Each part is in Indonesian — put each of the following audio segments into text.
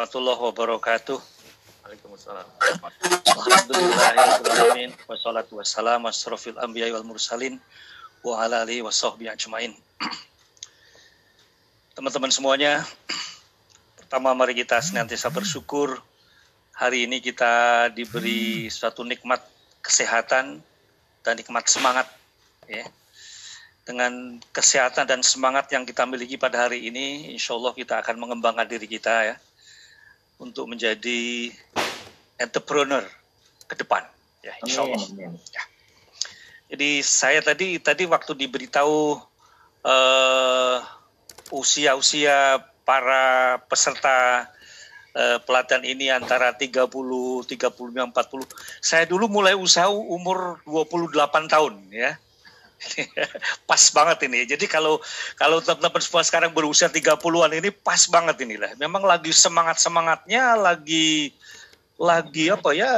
warahmatullahi wabarakatuh. Waalaikumsalam. Alhamdulillahirrahmanirrahim. Wassalatu wassalamu asrafil anbiya wal mursalin wa ala alihi wa ajmain. Teman-teman semuanya, pertama mari kita senantiasa bersyukur. Hari ini kita diberi suatu nikmat kesehatan dan nikmat semangat ya. Dengan kesehatan dan semangat yang kita miliki pada hari ini, insya Allah kita akan mengembangkan diri kita ya untuk menjadi entrepreneur ke depan ya insya Allah. Ya. Jadi saya tadi tadi waktu diberitahu uh, usia-usia para peserta uh, pelatihan ini antara 30, 35, 40. Saya dulu mulai usaha umur 28 tahun ya. pas banget ini. Jadi kalau kalau teman-teman semua sekarang berusia 30-an ini pas banget inilah. Memang lagi semangat-semangatnya, lagi lagi apa ya?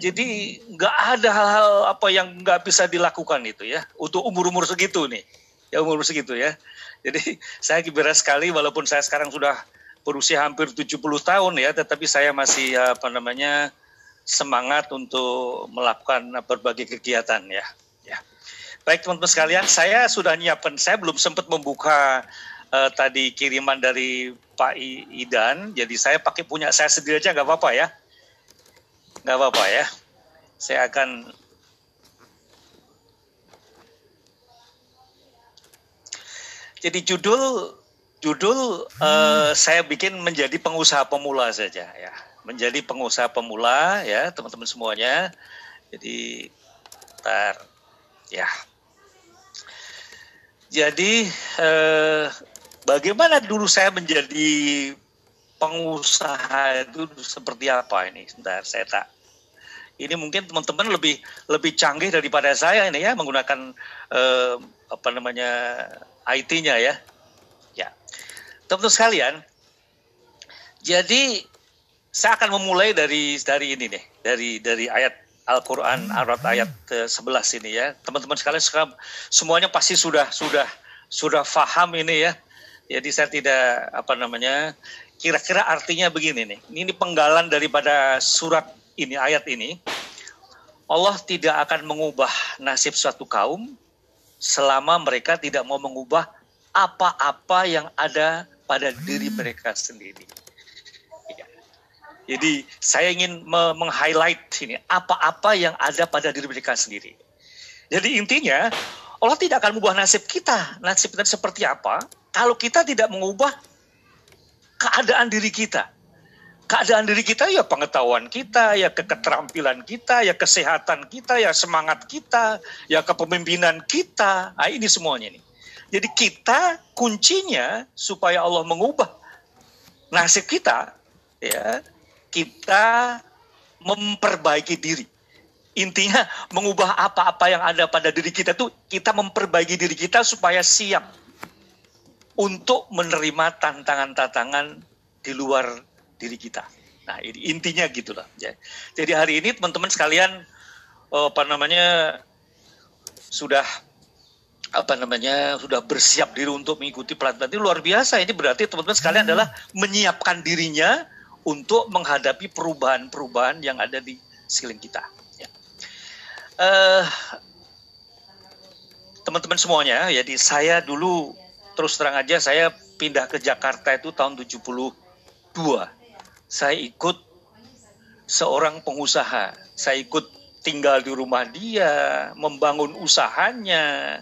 Jadi nggak ada hal-hal apa yang nggak bisa dilakukan itu ya untuk umur-umur segitu nih, ya umur, -umur segitu ya. Jadi saya gembira sekali walaupun saya sekarang sudah berusia hampir 70 tahun ya, tetapi saya masih apa namanya semangat untuk melakukan berbagai kegiatan ya. Baik teman-teman sekalian, saya sudah nyiapkan, saya belum sempat membuka uh, tadi kiriman dari Pak Idan, jadi saya pakai punya saya sendiri aja nggak apa-apa ya, nggak apa-apa ya. Saya akan jadi judul judul uh, saya bikin menjadi pengusaha pemula saja ya, menjadi pengusaha pemula ya teman-teman semuanya. Jadi, ntar ya jadi eh, bagaimana dulu saya menjadi pengusaha itu seperti apa ini? Sebentar, saya tak. Ini mungkin teman-teman lebih lebih canggih daripada saya ini ya menggunakan eh, apa namanya IT-nya ya. Ya, teman-teman sekalian. Jadi saya akan memulai dari dari ini nih, dari dari ayat Al-Quran ayat ayat 11 ini ya. Teman-teman sekalian sekarang semuanya pasti sudah sudah sudah faham ini ya. Jadi saya tidak apa namanya kira-kira artinya begini nih. Ini penggalan daripada surat ini ayat ini. Allah tidak akan mengubah nasib suatu kaum selama mereka tidak mau mengubah apa-apa yang ada pada diri mereka sendiri. Jadi saya ingin meng-highlight ini apa-apa yang ada pada diri mereka sendiri. Jadi intinya Allah tidak akan mengubah nasib kita. Nasib kita seperti apa? Kalau kita tidak mengubah keadaan diri kita. Keadaan diri kita ya pengetahuan kita, ya keterampilan kita, ya kesehatan kita, ya semangat kita, ya kepemimpinan kita. Nah, ini semuanya nih. Jadi kita kuncinya supaya Allah mengubah nasib kita ya kita memperbaiki diri. Intinya mengubah apa-apa yang ada pada diri kita tuh kita memperbaiki diri kita supaya siap untuk menerima tantangan-tantangan di luar diri kita. Nah, ini intinya gitulah. Ya. Jadi hari ini teman-teman sekalian apa namanya sudah apa namanya sudah bersiap diri untuk mengikuti pelatihan ini luar biasa. Ini berarti teman-teman sekalian hmm. adalah menyiapkan dirinya untuk menghadapi perubahan-perubahan yang ada di sekeliling kita. Ya. Uh, teman-teman semuanya, jadi saya dulu terus terang aja saya pindah ke Jakarta itu tahun 72. Saya ikut seorang pengusaha. Saya ikut tinggal di rumah dia, membangun usahanya.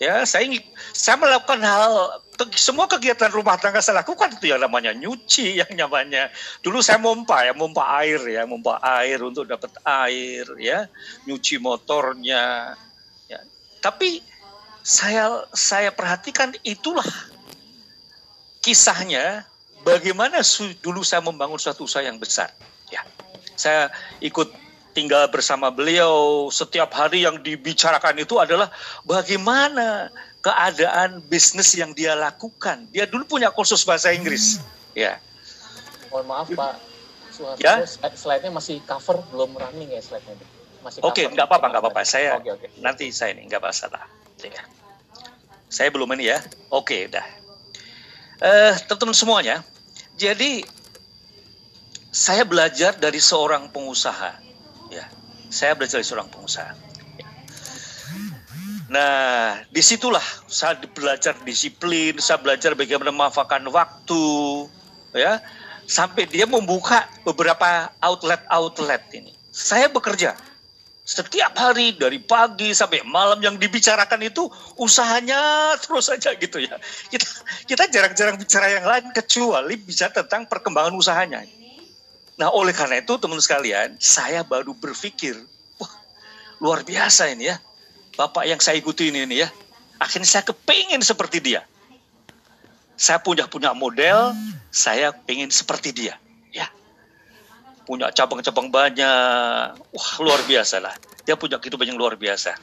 Ya, saya saya melakukan hal semua kegiatan rumah tangga saya lakukan itu yang namanya nyuci, yang namanya dulu saya mompa ya, mompa air ya, mompa air untuk dapat air ya, nyuci motornya. Ya. Tapi saya saya perhatikan itulah kisahnya bagaimana dulu saya membangun suatu usaha yang besar. Ya, saya ikut tinggal bersama beliau setiap hari yang dibicarakan itu adalah bagaimana keadaan bisnis yang dia lakukan. Dia dulu punya kursus bahasa Inggris. Ya. Mohon maaf Pak. ya? Slide-nya masih cover, belum running ya slide-nya. Masih Oke, okay, nggak apa-apa, nggak apa-apa. Saya okay, okay. nanti saya ini nggak masalah. Ya. Saya belum ini ya. Oke, okay, dah. Uh, teman-teman semuanya. Jadi saya belajar dari seorang pengusaha. Saya belajar dari seorang pengusaha. Nah, di situlah saya belajar disiplin, saya belajar bagaimana memanfaatkan waktu, ya, sampai dia membuka beberapa outlet-outlet ini. Saya bekerja setiap hari dari pagi sampai malam yang dibicarakan itu usahanya terus saja gitu ya. Kita kita jarang-jarang bicara yang lain kecuali bicara tentang perkembangan usahanya. Nah, oleh karena itu teman sekalian, saya baru berpikir, wah, luar biasa ini ya. Bapak yang saya ikuti ini, ini ya. Akhirnya saya kepingin seperti dia. Saya punya punya model, saya pengen seperti dia. Ya, punya cabang-cabang banyak, wah luar biasa lah. Dia punya kehidupan yang luar biasa.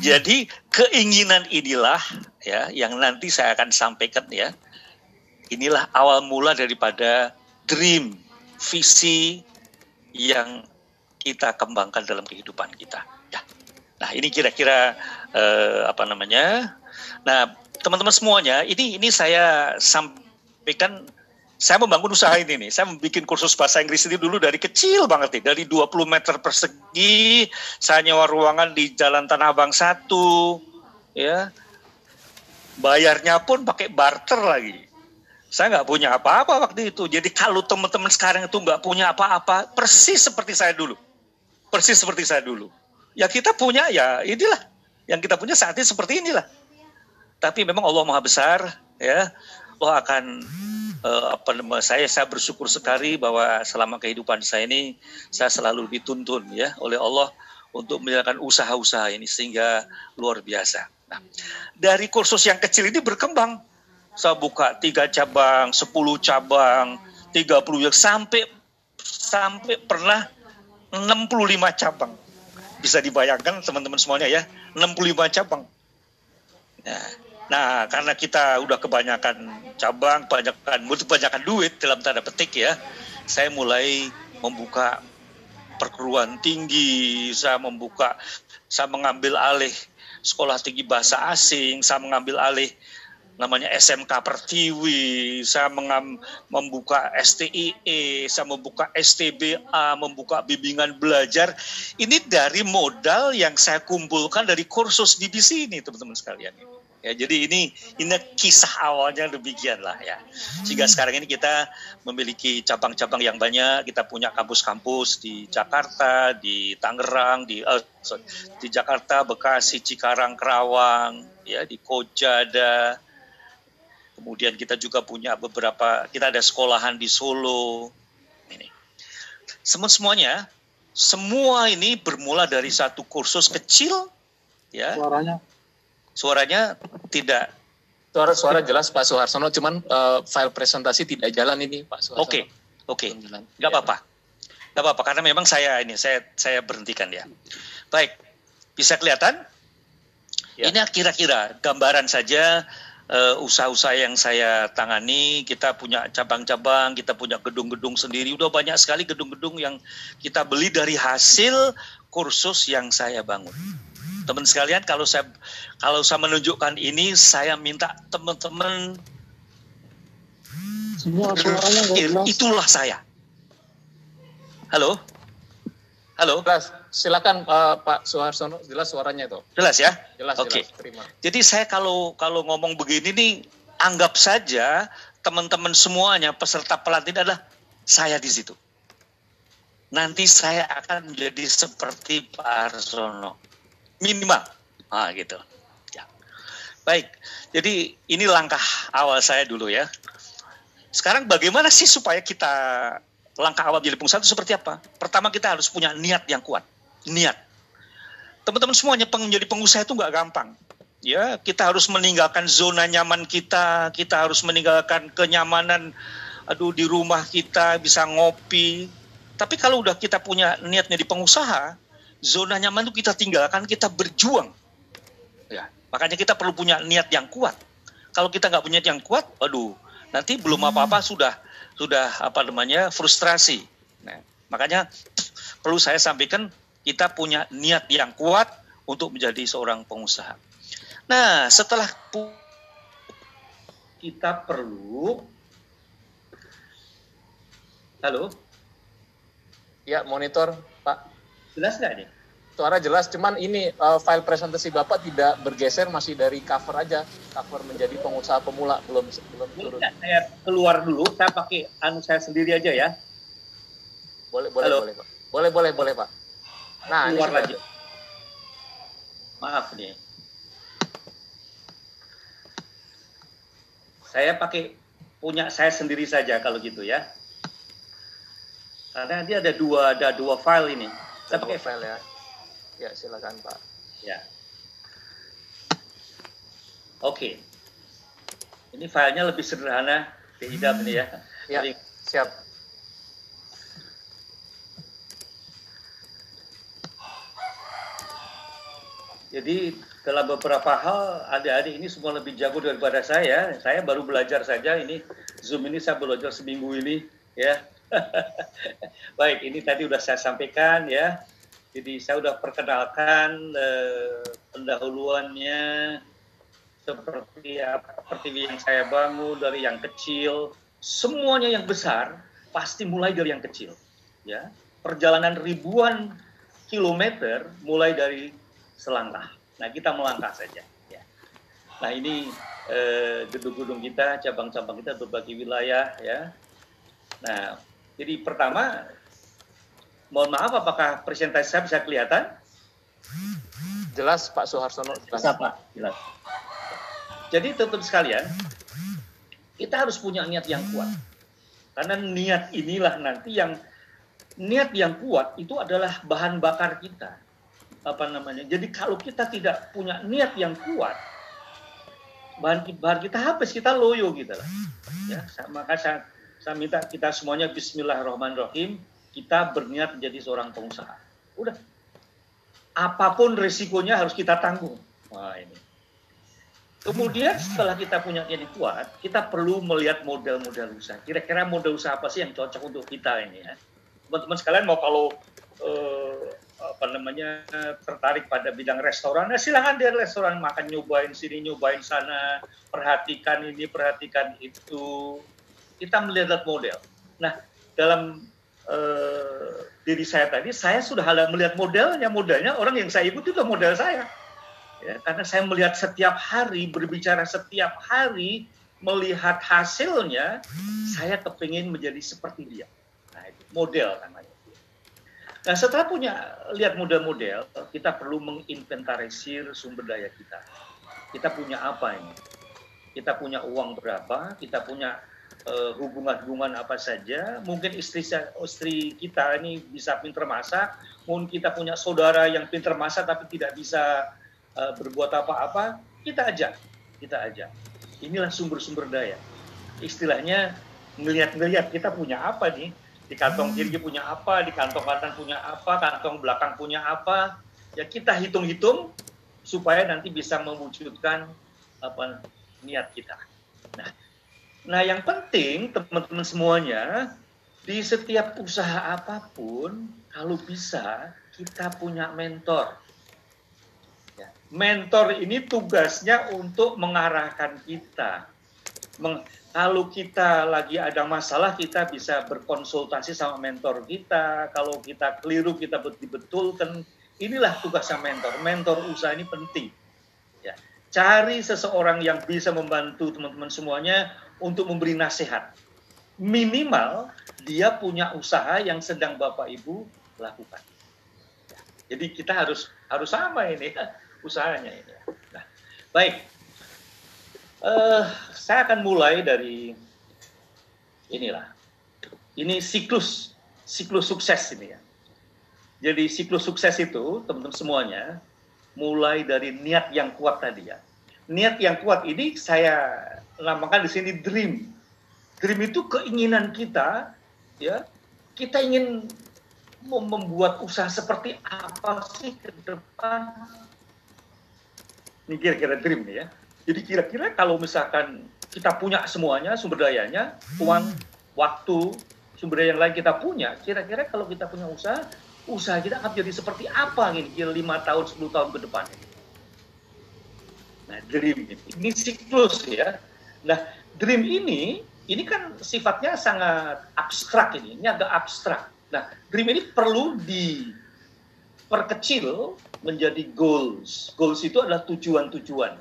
Jadi keinginan inilah ya yang nanti saya akan sampaikan ya. Inilah awal mula daripada dream visi yang kita kembangkan dalam kehidupan kita. Ya. Nah ini kira-kira eh, apa namanya? Nah teman-teman semuanya, ini ini saya sampaikan saya membangun usaha ini nih. Saya membuat kursus bahasa Inggris ini dulu dari kecil banget nih. Dari 20 meter persegi, saya nyewa ruangan di Jalan Tanah Abang 1. Ya. Bayarnya pun pakai barter lagi. Saya nggak punya apa-apa waktu itu. Jadi kalau teman-teman sekarang itu nggak punya apa-apa, persis seperti saya dulu. Persis seperti saya dulu. Ya kita punya ya inilah. Yang kita punya saat ini seperti inilah. Tapi memang Allah Maha Besar, ya. Allah akan uh, apa nama saya saya bersyukur sekali bahwa selama kehidupan saya ini saya selalu dituntun ya oleh Allah untuk menjalankan usaha-usaha ini sehingga luar biasa. Nah, dari kursus yang kecil ini berkembang saya buka tiga cabang, sepuluh cabang, tiga puluh yang sampai sampai pernah 65 cabang. Bisa dibayangkan teman-teman semuanya ya, 65 cabang. Nah, nah, karena kita udah kebanyakan cabang, kebanyakan kebanyakan duit dalam tanda petik ya, saya mulai membuka perguruan tinggi, saya membuka, saya mengambil alih sekolah tinggi bahasa asing, saya mengambil alih namanya SMK Pertiwi, saya mengam, membuka STIE, saya membuka STBA, membuka bimbingan belajar. Ini dari modal yang saya kumpulkan dari kursus di sini, teman-teman sekalian. Ya, jadi ini ini kisah awalnya demikian lah ya. Sehingga sekarang ini kita memiliki cabang-cabang yang banyak. Kita punya kampus-kampus di Jakarta, di Tangerang, di uh, sorry, di Jakarta, Bekasi, Cikarang, Kerawang, ya di Koja ada Kemudian kita juga punya beberapa, kita ada sekolahan di Solo. Ini. Semua semuanya, semua ini bermula dari satu kursus kecil, ya. Suaranya? Suaranya tidak. Suara suara jelas Pak Suharsono, cuman uh, file presentasi tidak jalan ini Pak Suharsono. Oke, oke, nggak ya. apa-apa, nggak apa-apa karena memang saya ini saya saya berhentikan ya. Baik, bisa kelihatan? Ya. Ini kira-kira gambaran saja usaha-usaha yang saya tangani, kita punya cabang-cabang, kita punya gedung-gedung sendiri, udah banyak sekali gedung-gedung yang kita beli dari hasil kursus yang saya bangun. Teman sekalian, kalau saya kalau saya menunjukkan ini, saya minta teman-teman semua suaranya itulah saya. Halo, halo. Silakan uh, Pak Suharsono, jelas suaranya itu. Jelas ya? Jelas, Oke. Okay. terima. Jadi saya kalau kalau ngomong begini nih, anggap saja teman-teman semuanya peserta pelatihan adalah saya di situ. Nanti saya akan menjadi seperti Pak Arsono. Minimal. Ah gitu. Ya. Baik. Jadi ini langkah awal saya dulu ya. Sekarang bagaimana sih supaya kita langkah awal jadi pengusaha itu seperti apa? Pertama kita harus punya niat yang kuat niat. Teman-teman semuanya menjadi pengusaha itu nggak gampang. Ya, kita harus meninggalkan zona nyaman kita, kita harus meninggalkan kenyamanan aduh di rumah kita bisa ngopi. Tapi kalau udah kita punya niatnya di pengusaha, zona nyaman itu kita tinggalkan, kita berjuang. Ya, makanya kita perlu punya niat yang kuat. Kalau kita nggak punya niat yang kuat, aduh, nanti belum apa-apa sudah sudah apa namanya frustrasi. Nah, makanya perlu saya sampaikan kita punya niat yang kuat untuk menjadi seorang pengusaha. Nah, setelah kita perlu Halo? Ya, monitor, Pak. Jelas nggak nih? Suara jelas, cuman ini uh, file presentasi Bapak tidak bergeser, masih dari cover aja. Cover menjadi pengusaha pemula, belum belum turun. Enggak, saya keluar dulu, saya pakai anu saya sendiri aja ya. Boleh, boleh, Halo? boleh, Pak. Boleh, boleh, boleh, Pak. Nah, keluar lagi. Maaf nih. Saya pakai punya saya sendiri saja kalau gitu ya. Karena dia ada dua ada dua file ini. Saya pakai file ya. Ya, silakan, Pak. Ya. Oke. Ini filenya lebih sederhana di idam ini ya. Ya, siap. Jadi dalam beberapa hal adik-adik ini semua lebih jago daripada saya. Saya baru belajar saja ini Zoom ini saya belajar seminggu ini ya. Baik, ini tadi sudah saya sampaikan ya. Jadi saya sudah perkenalkan eh, pendahuluannya seperti apa seperti yang saya bangun dari yang kecil, semuanya yang besar pasti mulai dari yang kecil. Ya, perjalanan ribuan kilometer mulai dari selangkah. Nah, kita melangkah saja. Ya. Nah, ini eh, gedung-gedung kita, cabang-cabang kita berbagai wilayah, ya. Nah, jadi pertama, mohon maaf, apakah presentasi saya bisa kelihatan? Jelas, Pak Soeharsono. Jelas. Pak. Jelas. Jadi, teman-teman sekalian, kita harus punya niat yang kuat. Karena niat inilah nanti yang niat yang kuat itu adalah bahan bakar kita apa namanya. Jadi kalau kita tidak punya niat yang kuat, bahan, bahan kita habis, kita loyo gitu lah. Ya, maka saya, saya minta kita semuanya Bismillahirrahmanirrahim, kita berniat menjadi seorang pengusaha. Udah, apa pun risikonya harus kita tanggung. Wah ini. Kemudian setelah kita punya yang kuat, kita perlu melihat model-model usaha. Kira-kira model usaha apa sih yang cocok untuk kita ini ya? Teman-teman sekalian mau kalau eh, apa namanya tertarik pada bidang restoran, nah silahkan di restoran makan nyobain sini nyobain sana, perhatikan ini perhatikan itu. Kita melihat model. Nah dalam eh, diri saya tadi, saya sudah ada melihat modelnya, modelnya orang yang saya ikuti itu model saya. Ya, karena saya melihat setiap hari, berbicara setiap hari, melihat hasilnya, saya kepingin menjadi seperti dia. Nah, itu model namanya. Nah, setelah punya lihat model-model, kita perlu menginventarisir sumber daya kita. Kita punya apa ini? Kita punya uang berapa? Kita punya eh, hubungan-hubungan apa saja? Mungkin istri istri kita ini bisa pinter masak, mungkin kita punya saudara yang pinter masak tapi tidak bisa eh, berbuat apa-apa, kita ajak, kita ajak. Inilah sumber-sumber daya. Istilahnya ngelihat-ngelihat kita punya apa nih? Di kantong kiri punya apa, di kantong kanan punya apa, kantong belakang punya apa. Ya kita hitung-hitung supaya nanti bisa mewujudkan apa niat kita. Nah, nah yang penting teman-teman semuanya di setiap usaha apa pun kalau bisa kita punya mentor. Ya, Mentor ini tugasnya untuk mengarahkan kita. Kalau kita lagi ada masalah, kita bisa berkonsultasi sama mentor kita. Kalau kita keliru, kita bet- dibetulkan. Inilah tugasnya mentor. Mentor usaha ini penting. Ya. Cari seseorang yang bisa membantu teman-teman semuanya untuk memberi nasihat. Minimal dia punya usaha yang sedang Bapak Ibu lakukan. Ya. Jadi kita harus harus sama ini ya, usahanya ini. Nah, baik. Eh, saya akan mulai dari inilah. Ini siklus siklus sukses ini ya. Jadi siklus sukses itu teman-teman semuanya mulai dari niat yang kuat tadi ya. Niat yang kuat ini saya namakan di sini dream. Dream itu keinginan kita ya. Kita ingin mem- membuat usaha seperti apa sih ke depan. Ini kira-kira dream nih ya. Jadi kira-kira kalau misalkan kita punya semuanya sumber dayanya, uang, waktu, sumber daya yang lain kita punya, kira-kira kalau kita punya usaha, usaha kita akan jadi seperti apa ini kira 5 tahun, 10 tahun ke depan. Nah, dream ini. Ini siklus ya. Nah, dream ini ini kan sifatnya sangat abstrak ini, ini agak abstrak. Nah, dream ini perlu diperkecil menjadi goals. Goals itu adalah tujuan-tujuan.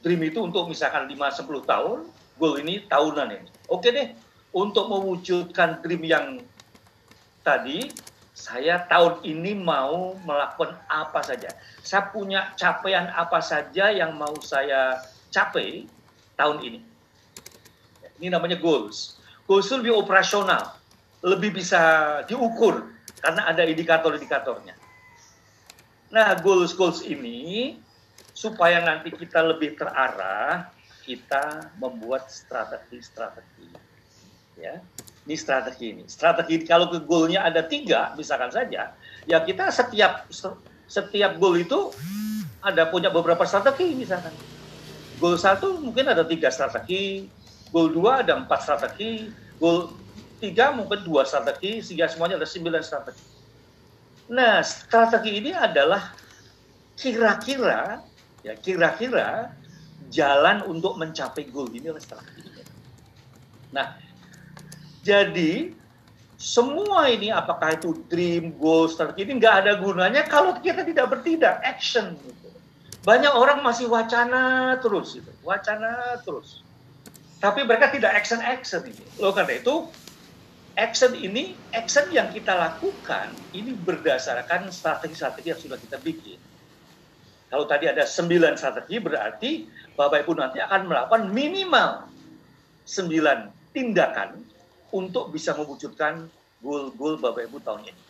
Dream itu untuk misalkan 5-10 tahun, goal ini tahunan ini. Oke deh, untuk mewujudkan dream yang tadi, saya tahun ini mau melakukan apa saja. Saya punya capaian apa saja yang mau saya capai tahun ini. Ini namanya goals. Goals itu lebih operasional, lebih bisa diukur karena ada indikator-indikatornya. Nah, goals-goals ini supaya nanti kita lebih terarah, kita membuat strategi-strategi. Ya, ini strategi ini. Strategi kalau ke goalnya ada tiga, misalkan saja, ya kita setiap setiap goal itu ada punya beberapa strategi misalkan. Goal satu mungkin ada tiga strategi, goal dua ada empat strategi, goal tiga mungkin dua strategi, sehingga semuanya ada sembilan strategi. Nah, strategi ini adalah kira-kira ya kira-kira jalan untuk mencapai goal ini adalah strategi. Nah, jadi semua ini apakah itu dream, goal, strategi ini nggak ada gunanya kalau kita tidak bertindak, action. Gitu. Banyak orang masih wacana terus, gitu. wacana terus. Tapi mereka tidak action-action ini. Loh karena itu action ini, action yang kita lakukan ini berdasarkan strategi-strategi yang sudah kita bikin. Kalau tadi ada sembilan strategi berarti Bapak Ibu nanti akan melakukan minimal sembilan tindakan untuk bisa mewujudkan goal-goal Bapak Ibu tahun ini.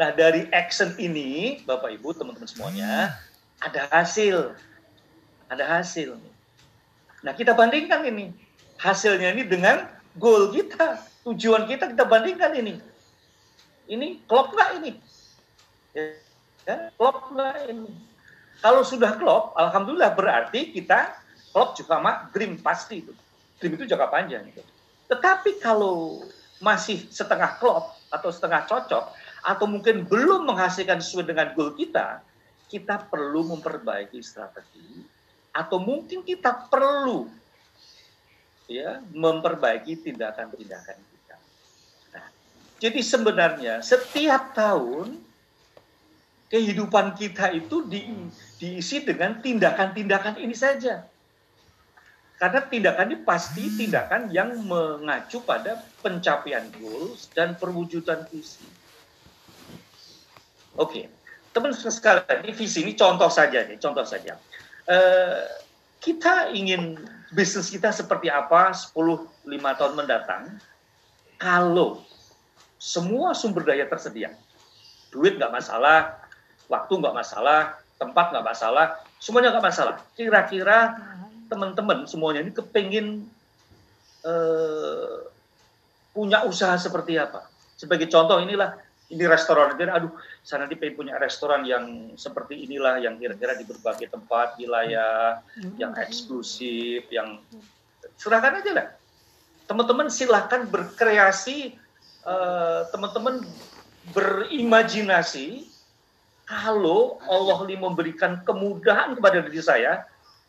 Nah, dari action ini, Bapak Ibu, teman-teman semuanya, ada hasil. Ada hasil. Nah, kita bandingkan ini. Hasilnya ini dengan goal kita. Tujuan kita, kita bandingkan ini. Ini klop nggak ini? Ya, klop nggak ini? Kalau sudah klop, Alhamdulillah berarti kita klop juga sama dream pasti itu. Dream itu jangka panjang. Gitu. Tetapi kalau masih setengah klop atau setengah cocok, atau mungkin belum menghasilkan sesuai dengan goal kita, kita perlu memperbaiki strategi, atau mungkin kita perlu ya memperbaiki tindakan-tindakan kita. Nah, jadi sebenarnya setiap tahun kehidupan kita itu di, diisi dengan tindakan-tindakan ini saja. Karena tindakan ini pasti tindakan yang mengacu pada pencapaian goals dan perwujudan visi. Oke, teman sekalian, ini visi ini contoh saja nih, contoh saja. Uh, kita ingin bisnis kita seperti apa 10-5 tahun mendatang kalau semua sumber daya tersedia. Duit nggak masalah, waktu nggak masalah, tempat nggak masalah, semuanya nggak masalah. Kira-kira teman-teman semuanya ini kepingin uh, punya usaha seperti apa. Sebagai contoh inilah ini restoran jadi aduh saya nanti pengen punya restoran yang seperti inilah yang kira-kira di berbagai tempat wilayah yang eksklusif yang serahkan aja lah teman-teman silahkan berkreasi uh, teman-teman berimajinasi kalau Allah memberikan kemudahan kepada diri saya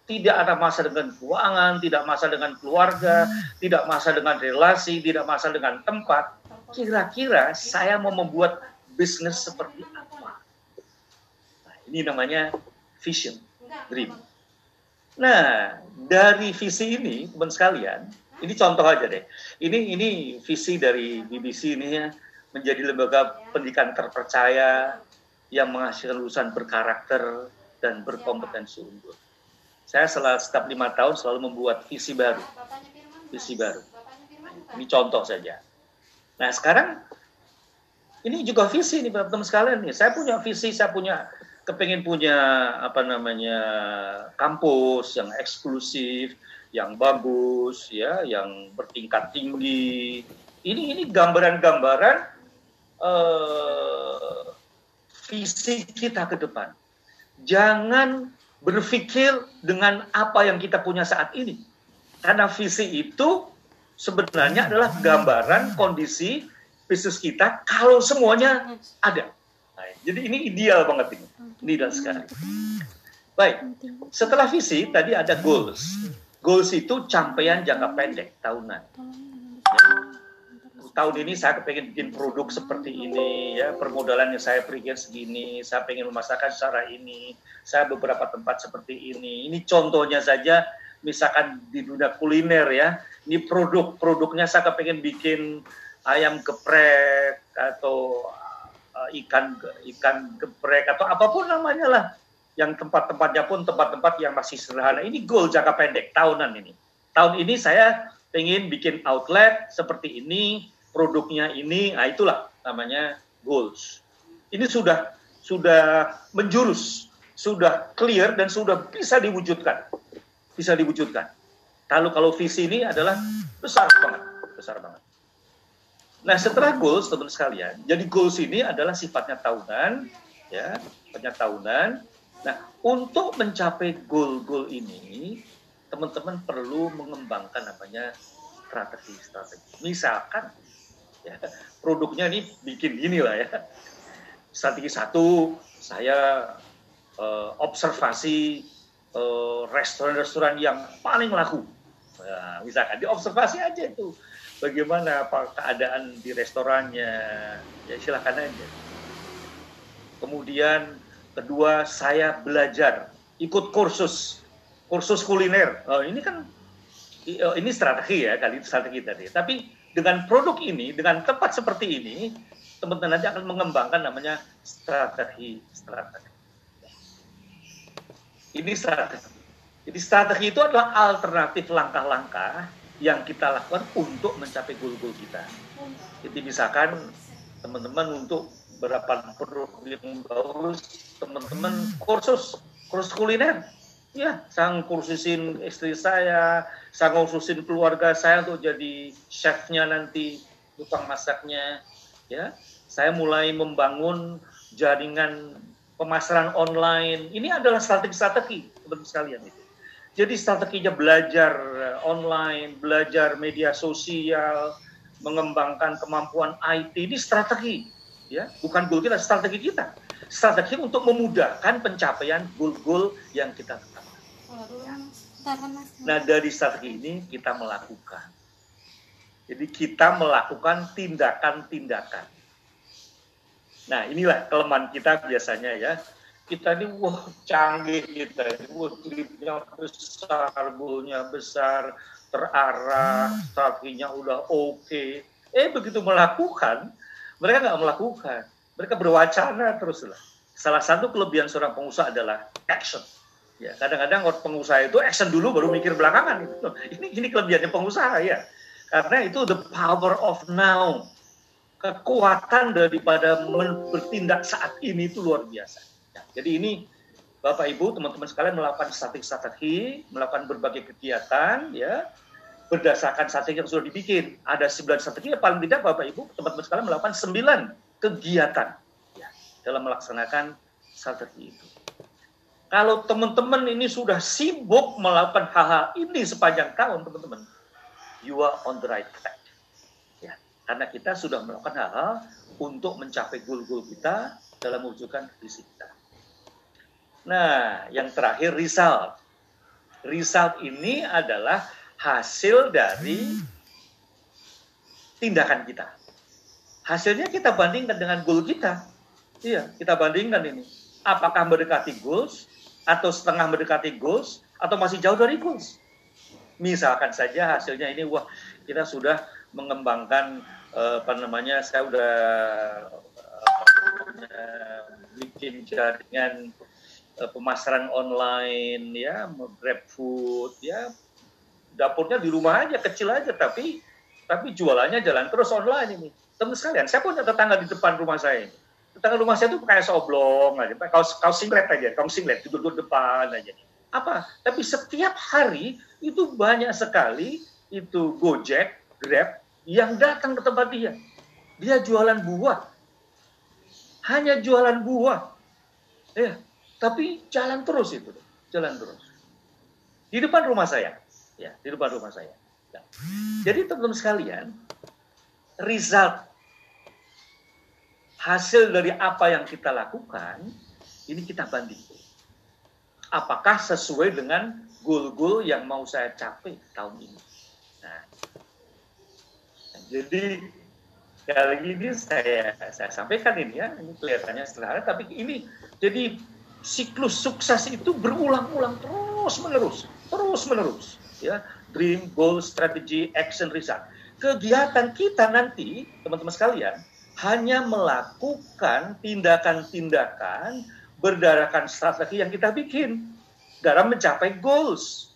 tidak ada masalah dengan keuangan, tidak masalah dengan keluarga, tidak masalah dengan relasi, tidak masalah dengan tempat. Kira-kira saya mau membuat bisnis seperti apa? Nah, ini namanya vision, dream. Nah, dari visi ini, teman sekalian, ini contoh aja deh. Ini ini visi dari BBC ini ya, menjadi lembaga pendidikan terpercaya yang menghasilkan lulusan berkarakter dan berkompetensi unggul. Saya setelah setiap lima tahun selalu membuat visi baru, visi baru. Ini contoh saja. Nah sekarang ini juga visi nih teman-teman sekalian nih. Saya punya visi, saya punya kepengen punya apa namanya kampus yang eksklusif, yang bagus, ya, yang bertingkat tinggi. Ini ini gambaran-gambaran uh, visi kita ke depan. Jangan berpikir dengan apa yang kita punya saat ini. Karena visi itu sebenarnya adalah gambaran kondisi bisnis kita kalau semuanya ada. Nah, jadi ini ideal banget ini. Ini ideal sekali. Baik, setelah visi tadi ada goals. Goals itu capaian jangka pendek tahunan. Tahun ini saya pengen bikin produk seperti ini, ya permodalan yang saya berikan segini, saya pengen memasarkan secara ini, saya beberapa tempat seperti ini. Ini contohnya saja, misalkan di dunia kuliner ya, ini produk-produknya saya pengen bikin ayam geprek atau uh, ikan ikan geprek atau apa pun namanya lah yang tempat-tempatnya pun tempat-tempat yang masih sederhana. Ini goal jangka pendek tahunan ini. Tahun ini saya ingin bikin outlet seperti ini, produknya ini, nah itulah namanya goals. Ini sudah sudah menjurus, sudah clear dan sudah bisa diwujudkan. Bisa diwujudkan. Kalau kalau visi ini adalah besar banget, besar banget. Nah, setelah goals, teman-teman sekalian, jadi goals ini adalah sifatnya tahunan, ya, sifatnya tahunan, Nah, untuk mencapai goal-goal ini, teman-teman perlu mengembangkan namanya strategi-strategi. Misalkan, ya, produknya ini bikin gini lah ya. Strategi satu, saya uh, observasi uh, restoran-restoran yang paling laku. Nah, misalkan diobservasi aja itu bagaimana apa keadaan di restorannya, ya silakan aja. Kemudian Kedua, saya belajar ikut kursus kursus kuliner. Oh, ini kan oh, ini strategi ya kali strategi tadi. Tapi dengan produk ini, dengan tempat seperti ini, teman-teman nanti akan mengembangkan namanya strategi strategi. Ini strategi. Jadi strategi itu adalah alternatif langkah-langkah yang kita lakukan untuk mencapai goal-goal kita. Jadi misalkan teman-teman untuk berapa produk yang bagus teman-teman kursus kursus kuliner ya sang kursusin istri saya sang kursusin keluarga saya untuk jadi chefnya nanti tukang masaknya. Ya saya mulai membangun jaringan pemasaran online. Ini adalah strategi-strategi teman-teman sekalian itu. Jadi strateginya belajar online belajar media sosial mengembangkan kemampuan IT ini strategi ya bukan goal kita strategi kita. Strategi untuk memudahkan pencapaian goal-goal yang kita tetapkan. Nah dari strategi ini kita melakukan. Jadi kita melakukan tindakan-tindakan. Nah inilah kelemahan kita biasanya ya. Kita ini wah canggih kita ini. Wah klipnya besar goalnya besar terarah strateginya udah oke. Okay. eh begitu melakukan mereka nggak melakukan. Mereka berwacana terus lah. Salah satu kelebihan seorang pengusaha adalah action. Ya, kadang-kadang orang pengusaha itu action dulu baru mikir belakangan. Ini ini kelebihannya pengusaha ya. Karena itu the power of now. Kekuatan daripada bertindak saat ini itu luar biasa. Ya, jadi ini Bapak Ibu, teman-teman sekalian melakukan strategi-strategi, melakukan berbagai kegiatan, ya, berdasarkan strategi yang sudah dibikin. Ada 9 strategi, ya paling tidak Bapak Ibu, teman-teman sekalian melakukan 9 kegiatan ya, dalam melaksanakan strategi itu. Kalau teman-teman ini sudah sibuk melakukan hal-hal ini sepanjang tahun, teman-teman, you are on the right track. Ya, karena kita sudah melakukan hal-hal untuk mencapai goal-goal kita dalam mewujudkan visi kita. Nah, yang terakhir result. Result ini adalah hasil dari tindakan kita. Hasilnya kita bandingkan dengan goal kita. Iya, kita bandingkan ini. Apakah mendekati goals atau setengah mendekati goals atau masih jauh dari goals? Misalkan saja hasilnya ini wah kita sudah mengembangkan eh, apa namanya saya udah eh, bikin jaringan eh, pemasaran online ya, grab food ya, dapurnya di rumah aja kecil aja tapi tapi jualannya jalan terus online ini. Teman sekalian saya punya tetangga di depan rumah saya ini. Tetangga rumah saya tuh kayak soblong aja kaos kaos singlet aja kaos singlet duduk di depan aja. Apa? Tapi setiap hari itu banyak sekali itu Gojek Grab yang datang ke tempat dia. Dia jualan buah. Hanya jualan buah. Ya tapi jalan terus itu. Jalan terus. Di depan rumah saya ya di depan rumah saya. Ya. Jadi teman-teman sekalian, result hasil dari apa yang kita lakukan ini kita banding. Apakah sesuai dengan goal-goal yang mau saya capai tahun ini. Nah, jadi kali ini saya saya sampaikan ini ya, ini kelihatannya sederhana, tapi ini jadi siklus sukses itu berulang-ulang terus menerus, terus menerus, ya dream, goal, strategy, action, result. Kegiatan kita nanti, teman-teman sekalian, hanya melakukan tindakan-tindakan berdasarkan strategi yang kita bikin dalam mencapai goals.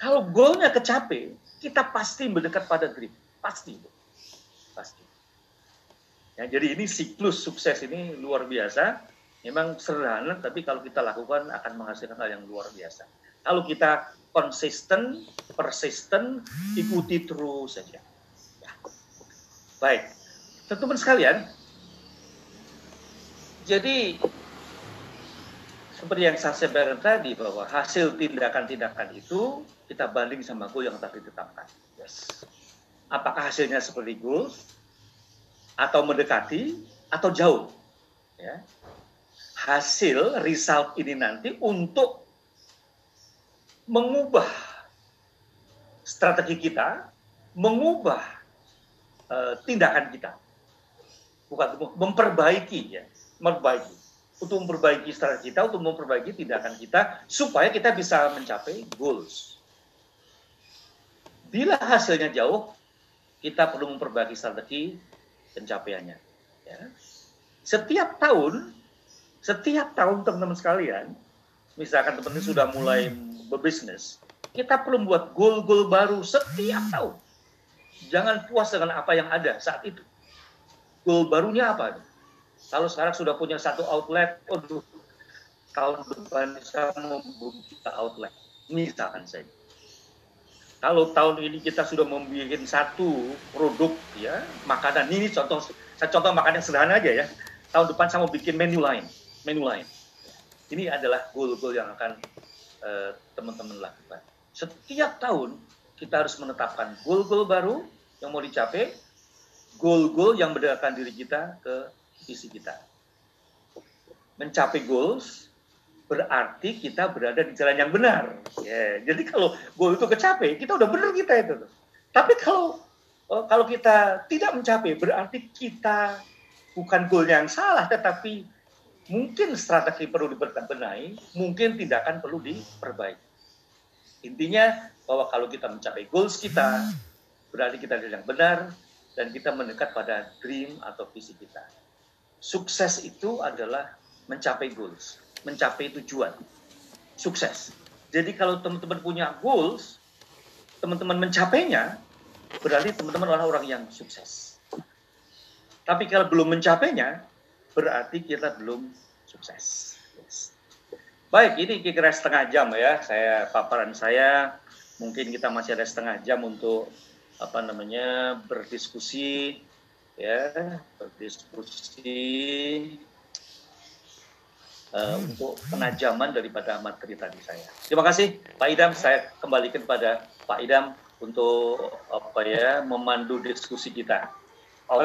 Kalau goalnya kecapai, kita pasti mendekat pada dream, pasti, pasti. Ya, jadi ini siklus sukses ini luar biasa. Memang sederhana, tapi kalau kita lakukan akan menghasilkan hal yang luar biasa. Kalau kita konsisten, persisten, ikuti terus saja. Ya. Baik, teman-teman sekalian, jadi seperti yang saya sampaikan tadi bahwa hasil tindakan-tindakan itu kita banding sama goal yang tadi ditetapkan. Yes. Apakah hasilnya seperti goal atau mendekati atau jauh? Ya. Hasil result ini nanti untuk mengubah strategi kita, mengubah uh, tindakan kita, bukan memperbaiki ya, memperbaiki untuk memperbaiki strategi kita, untuk memperbaiki tindakan kita supaya kita bisa mencapai goals. Bila hasilnya jauh, kita perlu memperbaiki strategi pencapaiannya. Ya. Setiap tahun, setiap tahun teman-teman sekalian, misalkan teman-teman sudah mulai berbisnis, kita perlu membuat goal-goal baru setiap tahun. Jangan puas dengan apa yang ada saat itu. Goal barunya apa? Kalau sekarang sudah punya satu outlet, aduh, tahun depan bisa membuka outlet. Misalkan saja. Kalau tahun ini kita sudah membuat satu produk ya makanan ini contoh saya contoh makanan sederhana aja ya. Tahun depan saya mau bikin menu lain, menu lain. Ini adalah goal-goal yang akan teman-teman uh, lakukan. Setiap tahun kita harus menetapkan goal-goal baru yang mau dicapai, goal-goal yang berdasarkan diri kita ke visi kita. Mencapai goals berarti kita berada di jalan yang benar. Yeah. Jadi kalau goal itu kecapai, kita udah benar kita itu. Tapi kalau eh, kalau kita tidak mencapai, berarti kita bukan goal yang salah, tetapi mungkin strategi perlu diperbenahi, mungkin tindakan perlu diperbaiki. Intinya bahwa kalau kita mencapai goals kita, berarti kita yang benar dan kita mendekat pada dream atau visi kita. Sukses itu adalah mencapai goals, mencapai tujuan. Sukses. Jadi kalau teman-teman punya goals, teman-teman mencapainya, berarti teman-teman adalah orang yang sukses. Tapi kalau belum mencapainya, berarti kita belum sukses. Yes. Baik, ini kira-kira setengah jam ya. Saya paparan saya mungkin kita masih ada setengah jam untuk apa namanya berdiskusi ya berdiskusi uh, untuk penajaman daripada materi tadi saya. Terima kasih Pak Idam. Saya kembalikan pada Pak Idam untuk apa ya memandu diskusi kita.